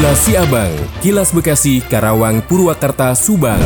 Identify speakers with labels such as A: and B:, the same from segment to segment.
A: Kilas Siabang, Kilas Bekasi, Karawang, Purwakarta, Subang.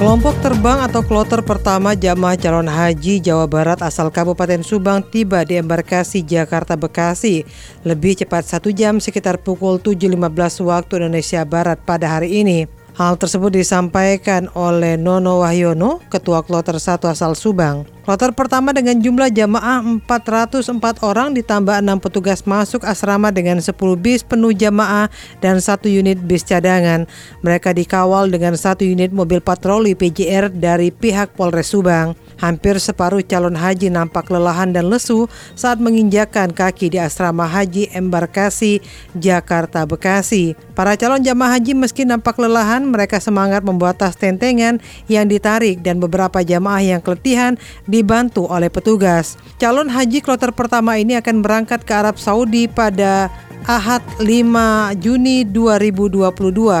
B: Kelompok terbang atau kloter pertama jamaah calon haji Jawa Barat asal Kabupaten Subang tiba di embarkasi Jakarta Bekasi lebih cepat satu jam sekitar pukul 7.15 waktu Indonesia Barat pada hari ini. Hal tersebut disampaikan oleh Nono Wahyono, Ketua Kloter 1 asal Subang. Kloter pertama dengan jumlah jamaah 404 orang ditambah 6 petugas masuk asrama dengan 10 bis penuh jamaah dan satu unit bis cadangan. Mereka dikawal dengan satu unit mobil patroli PJR dari pihak Polres Subang. Hampir separuh calon haji nampak lelahan dan lesu saat menginjakan kaki di asrama haji embarkasi Jakarta Bekasi. Para calon jamaah haji meski nampak lelahan, mereka semangat membuat tas tentengan yang ditarik dan beberapa jamaah yang keletihan dibantu oleh petugas. Calon haji kloter pertama ini akan berangkat ke Arab Saudi pada Ahad 5 Juni 2022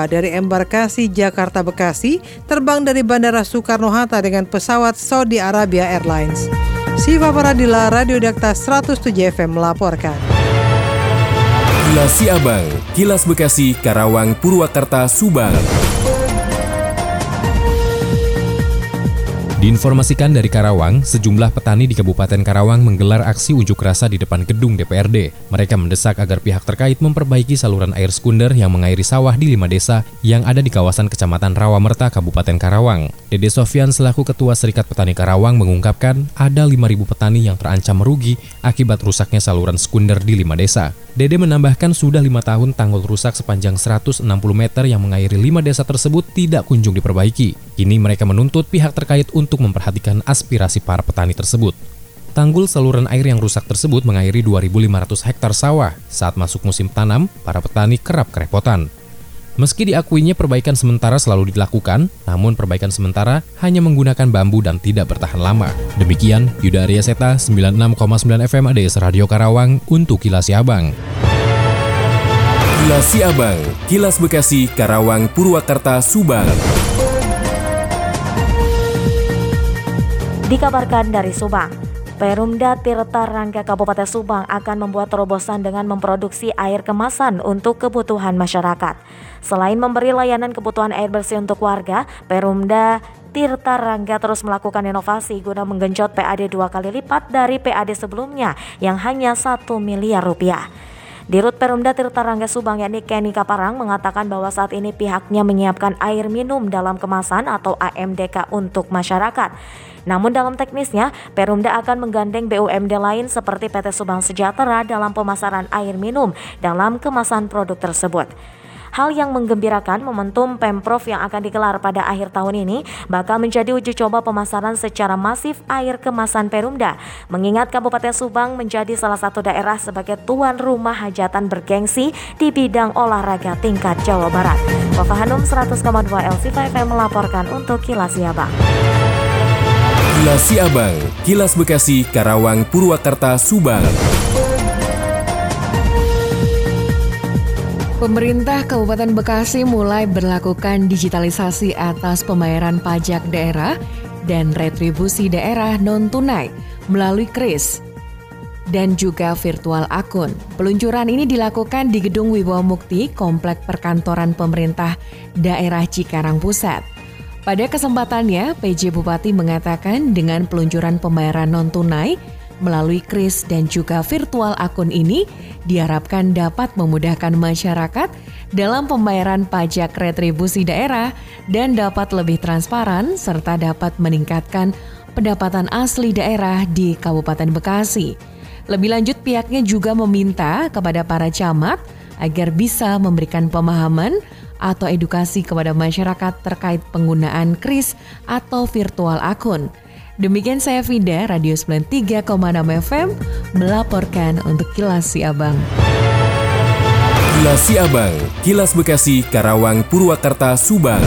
B: dari embarkasi Jakarta Bekasi terbang dari Bandara Soekarno-Hatta dengan pesawat Saudi Arabia Airlines. Siva Paradila, Radio Dakta 107 FM melaporkan.
A: Kilas Siabang, Kilas Bekasi, Karawang, Purwakarta, Subang.
C: Diinformasikan dari Karawang, sejumlah petani di Kabupaten Karawang menggelar aksi unjuk rasa di depan gedung DPRD. Mereka mendesak agar pihak terkait memperbaiki saluran air sekunder yang mengairi sawah di lima desa yang ada di kawasan Kecamatan Rawamerta, Kabupaten Karawang. Dede Sofyan selaku Ketua Serikat Petani Karawang mengungkapkan ada 5.000 petani yang terancam merugi akibat rusaknya saluran sekunder di lima desa. Dede menambahkan sudah lima tahun tanggul rusak sepanjang 160 meter yang mengairi lima desa tersebut tidak kunjung diperbaiki. Kini mereka menuntut pihak terkait untuk memperhatikan aspirasi para petani tersebut. Tanggul saluran air yang rusak tersebut mengairi 2.500 hektar sawah. Saat masuk musim tanam, para petani kerap kerepotan. Meski diakuinya perbaikan sementara selalu dilakukan, namun perbaikan sementara hanya menggunakan bambu dan tidak bertahan lama. Demikian, Yuda Arya Seta, 96,9 FM ADS Radio Karawang untuk Kilas Siabang.
A: Kilas Siabang, Kilas Bekasi, Karawang, Purwakarta, Subang.
D: Dikabarkan dari Subang, Perumda Tirta Rangga Kabupaten Subang akan membuat terobosan dengan memproduksi air kemasan untuk kebutuhan masyarakat. Selain memberi layanan kebutuhan air bersih untuk warga, Perumda Tirta Rangga terus melakukan inovasi guna menggenjot PAD dua kali lipat dari PAD sebelumnya yang hanya satu miliar rupiah. Dirut Perumda Tirta Rangga Subang yakni Kenny Kaparang mengatakan bahwa saat ini pihaknya menyiapkan air minum dalam kemasan atau AMDK untuk masyarakat. Namun dalam teknisnya, Perumda akan menggandeng BUMD lain seperti PT Subang Sejahtera dalam pemasaran air minum dalam kemasan produk tersebut. Hal yang menggembirakan momentum Pemprov yang akan digelar pada akhir tahun ini bakal menjadi uji coba pemasaran secara masif air kemasan Perumda. Mengingat Kabupaten Subang menjadi salah satu daerah sebagai tuan rumah hajatan bergengsi di bidang olahraga tingkat Jawa Barat. Bapak Hanum 100,2 LC5 melaporkan untuk Kilas Siabang.
A: Kilas Siabang, Kilas Bekasi, Karawang, Purwakarta, Subang.
E: Pemerintah Kabupaten Bekasi mulai berlakukan digitalisasi atas pembayaran pajak daerah dan retribusi daerah non-tunai melalui KRIS dan juga virtual akun. Peluncuran ini dilakukan di Gedung Wibawa Mukti, Komplek Perkantoran Pemerintah Daerah Cikarang Pusat. Pada kesempatannya, PJ Bupati mengatakan dengan peluncuran pembayaran non-tunai melalui kris dan juga virtual akun ini diharapkan dapat memudahkan masyarakat dalam pembayaran pajak retribusi daerah dan dapat lebih transparan serta dapat meningkatkan pendapatan asli daerah di Kabupaten Bekasi. Lebih lanjut pihaknya juga meminta kepada para camat agar bisa memberikan pemahaman atau edukasi kepada masyarakat terkait penggunaan kris atau virtual akun. Demikian saya Vida, Radio 93,6 FM, melaporkan untuk Kilas Si Abang.
A: Kilas Si Abang, Kilas Bekasi, Karawang, Purwakarta, Subang.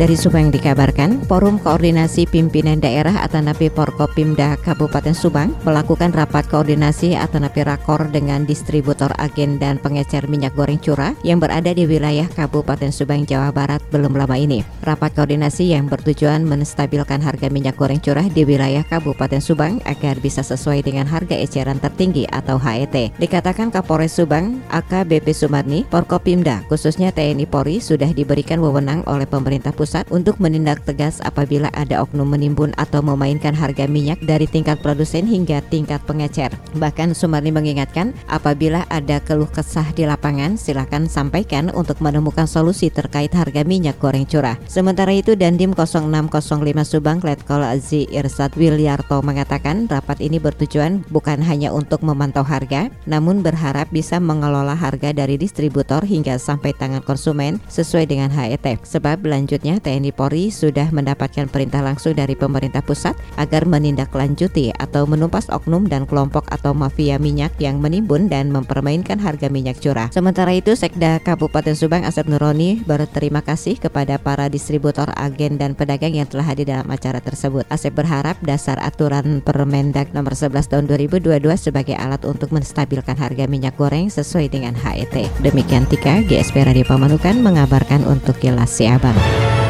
F: Dari Subang dikabarkan, Forum Koordinasi Pimpinan Daerah Atanapi Porkopimda Kabupaten Subang melakukan rapat koordinasi Atanapi Rakor dengan distributor agen dan pengecer minyak goreng curah yang berada di wilayah Kabupaten Subang, Jawa Barat belum lama ini. Rapat koordinasi yang bertujuan menstabilkan harga minyak goreng curah di wilayah Kabupaten Subang agar bisa sesuai dengan harga eceran tertinggi atau HET. Dikatakan Kapolres Subang, AKBP Sumarni, Porkopimda, khususnya TNI Polri sudah diberikan wewenang oleh pemerintah pusat pusat untuk menindak tegas apabila ada oknum menimbun atau memainkan harga minyak dari tingkat produsen hingga tingkat pengecer. Bahkan Sumarni mengingatkan apabila ada keluh kesah di lapangan silakan sampaikan untuk menemukan solusi terkait harga minyak goreng curah. Sementara itu Dandim 0605 Subang Letkol Azi Irsad Wilyarto mengatakan rapat ini bertujuan bukan hanya untuk memantau harga namun berharap bisa mengelola harga dari distributor hingga sampai tangan konsumen sesuai dengan HET. Sebab selanjutnya TNI Polri sudah mendapatkan perintah langsung dari pemerintah pusat agar menindaklanjuti atau menumpas oknum dan kelompok atau mafia minyak yang menimbun dan mempermainkan harga minyak curah. Sementara itu, Sekda Kabupaten Subang Asep Nuroni berterima kasih kepada para distributor, agen, dan pedagang yang telah hadir dalam acara tersebut. Asep berharap dasar aturan Permendag nomor 11 tahun 2022 sebagai alat untuk menstabilkan harga minyak goreng sesuai dengan HET. Demikian Tika, GSP Radio Pamanukan mengabarkan untuk Kilas Siabang.